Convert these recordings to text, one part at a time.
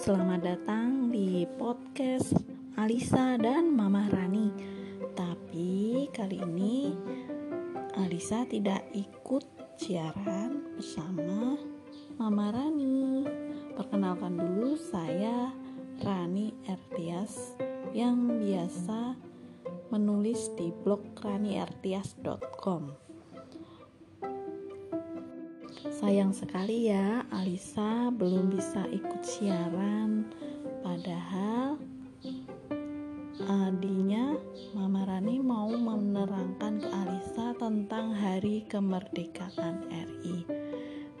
selamat datang di podcast Alisa dan Mama Rani. Tapi kali ini Alisa tidak ikut siaran bersama Mama Rani. Perkenalkan dulu saya Rani Ertias yang biasa menulis di blog raniartias.com. Sayang sekali ya, Alisa belum bisa ikut siaran. Padahal adinya Mama Rani mau menerangkan ke Alisa tentang hari kemerdekaan RI.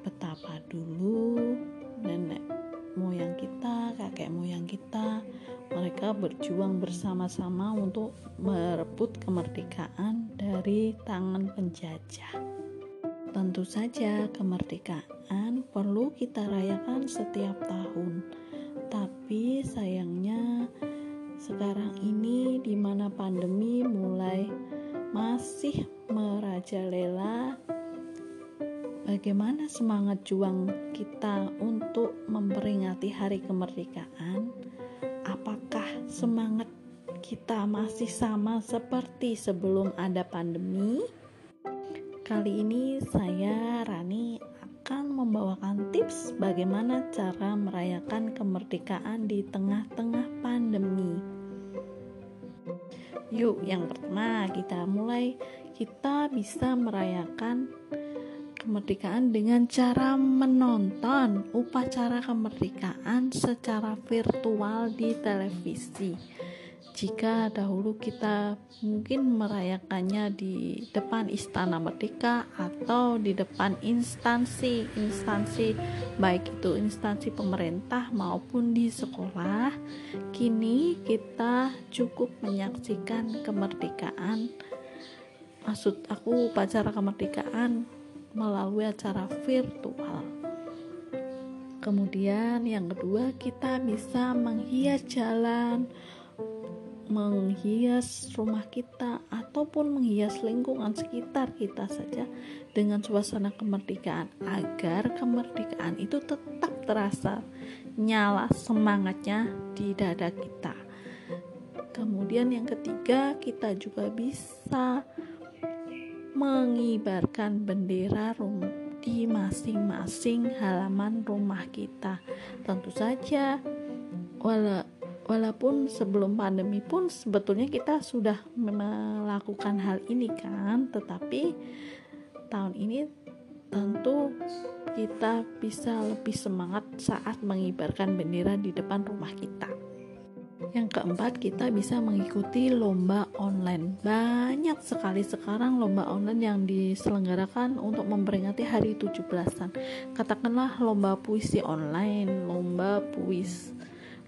Betapa dulu nenek moyang kita, kakek moyang kita, mereka berjuang bersama-sama untuk merebut kemerdekaan dari tangan penjajah. Tentu saja, kemerdekaan perlu kita rayakan setiap tahun, tapi sayangnya sekarang ini, di mana pandemi mulai masih merajalela, bagaimana semangat juang kita untuk memperingati Hari Kemerdekaan? Apakah semangat kita masih sama seperti sebelum ada pandemi? Kali ini saya membawakan tips bagaimana cara merayakan kemerdekaan di tengah-tengah pandemi. Yuk, yang pertama kita mulai kita bisa merayakan kemerdekaan dengan cara menonton upacara kemerdekaan secara virtual di televisi jika dahulu kita mungkin merayakannya di depan Istana Merdeka atau di depan instansi-instansi baik itu instansi pemerintah maupun di sekolah kini kita cukup menyaksikan kemerdekaan. Maksud aku upacara kemerdekaan melalui acara virtual. Kemudian yang kedua kita bisa menghias jalan menghias rumah kita ataupun menghias lingkungan sekitar kita saja dengan suasana kemerdekaan agar kemerdekaan itu tetap terasa nyala semangatnya di dada kita. Kemudian yang ketiga, kita juga bisa mengibarkan bendera rumah di masing-masing halaman rumah kita. Tentu saja wala walaupun sebelum pandemi pun sebetulnya kita sudah melakukan hal ini kan tetapi tahun ini tentu kita bisa lebih semangat saat mengibarkan bendera di depan rumah kita. Yang keempat kita bisa mengikuti lomba online. Banyak sekali sekarang lomba online yang diselenggarakan untuk memperingati hari 17-an katakanlah lomba puisi online lomba puisi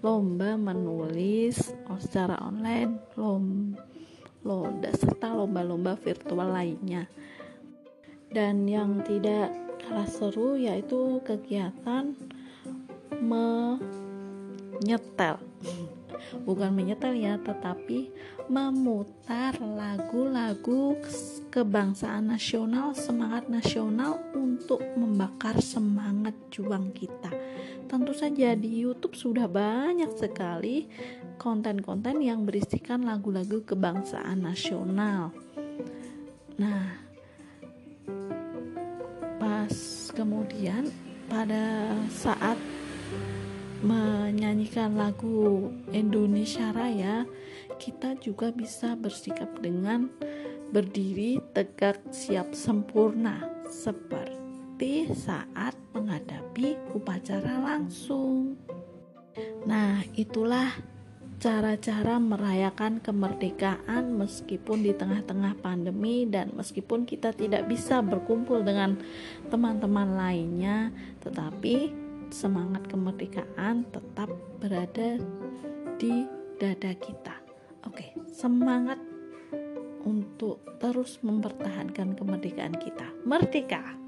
lomba menulis secara online, lomba serta lomba-lomba virtual lainnya. Dan yang tidak kalah seru yaitu kegiatan menyetel bukan menyetel ya tetapi memutar lagu-lagu kebangsaan nasional semangat nasional untuk membakar semangat juang kita. Tentu saja di YouTube sudah banyak sekali konten-konten yang berisikan lagu-lagu kebangsaan nasional. Nah pas kemudian pada saat menyanyikan lagu Indonesia Raya, kita juga bisa bersikap dengan berdiri tegak siap sempurna seperti saat menghadapi upacara langsung. Nah, itulah cara-cara merayakan kemerdekaan meskipun di tengah-tengah pandemi dan meskipun kita tidak bisa berkumpul dengan teman-teman lainnya, tetapi semangat kemerdekaan tetap berada di dada kita. Oke, semangat untuk terus mempertahankan kemerdekaan kita. Merdeka!